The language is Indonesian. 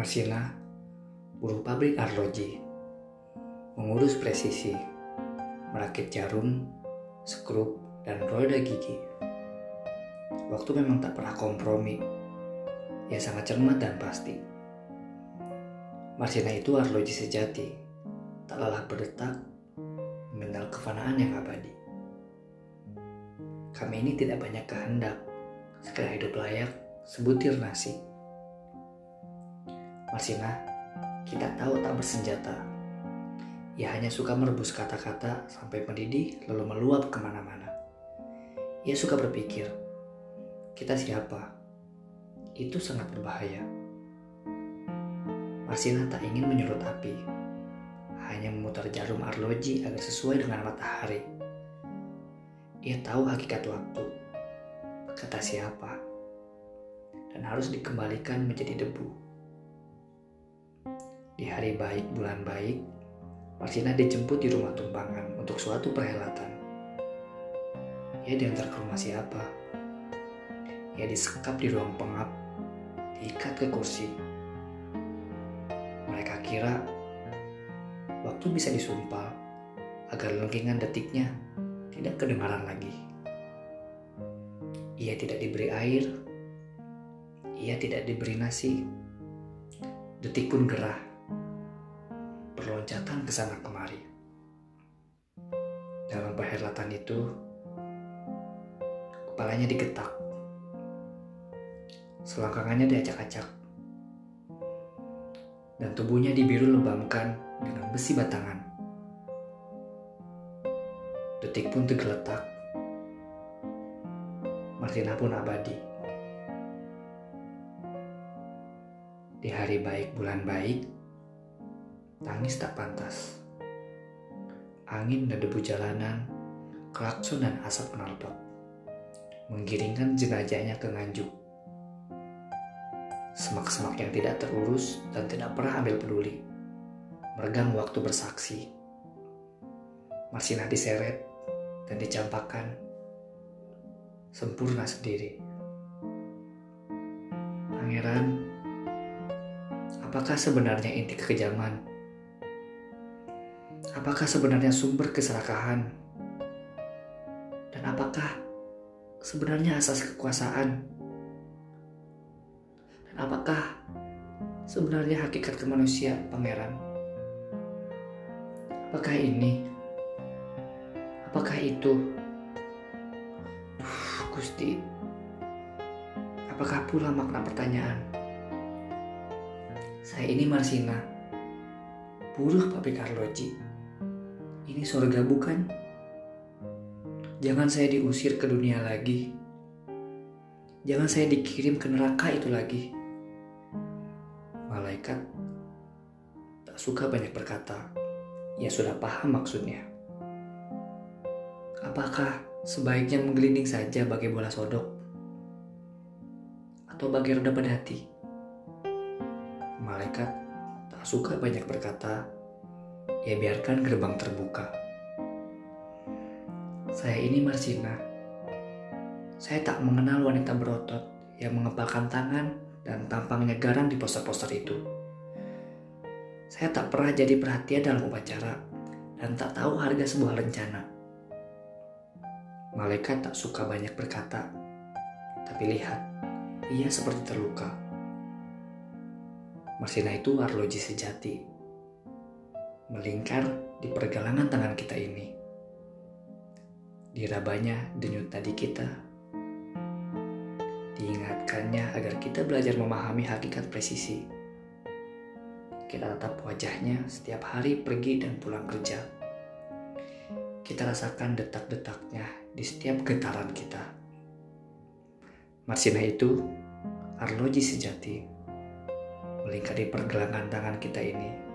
Marsina, buruh pabrik arloji, mengurus presisi, merakit jarum, skrup, dan roda gigi. Waktu memang tak pernah kompromi. Ia sangat cermat dan pasti. Marsina itu arloji sejati, tak lelah berdetak, mengenal kefanaan yang abadi. Kami ini tidak banyak kehendak, sekedar hidup layak, sebutir nasi. Marsina, kita tahu tak bersenjata. Ia hanya suka merebus kata-kata sampai mendidih lalu meluap ke mana-mana. Ia suka berpikir, kita siapa? Itu sangat berbahaya. Marsina tak ingin menyulut api, hanya memutar jarum arloji agar sesuai dengan matahari. Ia tahu hakikat waktu, kata siapa, dan harus dikembalikan menjadi debu. Di hari baik bulan baik, Marsina dijemput di rumah tumpangan untuk suatu perhelatan. Ia diantar ke rumah siapa? Ia disekap di ruang pengap, diikat ke kursi. Mereka kira waktu bisa disumpal agar lengkingan detiknya tidak kedengaran lagi. Ia tidak diberi air, ia tidak diberi nasi. Detik pun gerah berloncatan ke sana kemari. Dalam perhelatan itu, kepalanya digetak. Selangkangannya diacak-acak. Dan tubuhnya dibiru lebamkan dengan besi batangan. Detik pun tergeletak. Martina pun abadi. Di hari baik bulan baik, Tangis tak pantas. Angin dan debu jalanan, klakson dan asap knalpot menggiringkan jenazahnya ke nganjuk. Semak-semak yang tidak terurus dan tidak pernah ambil peduli. Meregang waktu bersaksi. Marsinah diseret dan dicampakkan sempurna sendiri. Pangeran, apakah sebenarnya inti kekejaman? Apakah sebenarnya sumber keserakahan? Dan apakah sebenarnya asas kekuasaan? Dan apakah sebenarnya hakikat kemanusia, Pangeran? Apakah ini? Apakah itu? Uh, Gusti, apakah pula makna pertanyaan? Saya ini Marsina, buruh pabrik arloji. Ini surga bukan? Jangan saya diusir ke dunia lagi. Jangan saya dikirim ke neraka itu lagi. Malaikat tak suka banyak berkata. Ya sudah paham maksudnya. Apakah sebaiknya menggelinding saja bagai bola sodok? Atau bagai roda pedati? Malaikat tak suka banyak berkata ya biarkan gerbang terbuka. Saya ini Marsina. Saya tak mengenal wanita berotot yang mengepalkan tangan dan tampangnya garang di poster-poster itu. Saya tak pernah jadi perhatian dalam upacara dan tak tahu harga sebuah rencana. Malaikat tak suka banyak berkata, tapi lihat, ia seperti terluka. Marsina itu arloji sejati melingkar di pergelangan tangan kita ini. Dirabanya denyut tadi kita. Diingatkannya agar kita belajar memahami hakikat presisi. Kita tatap wajahnya setiap hari pergi dan pulang kerja. Kita rasakan detak-detaknya di setiap getaran kita. Marsina itu arloji sejati melingkari pergelangan tangan kita ini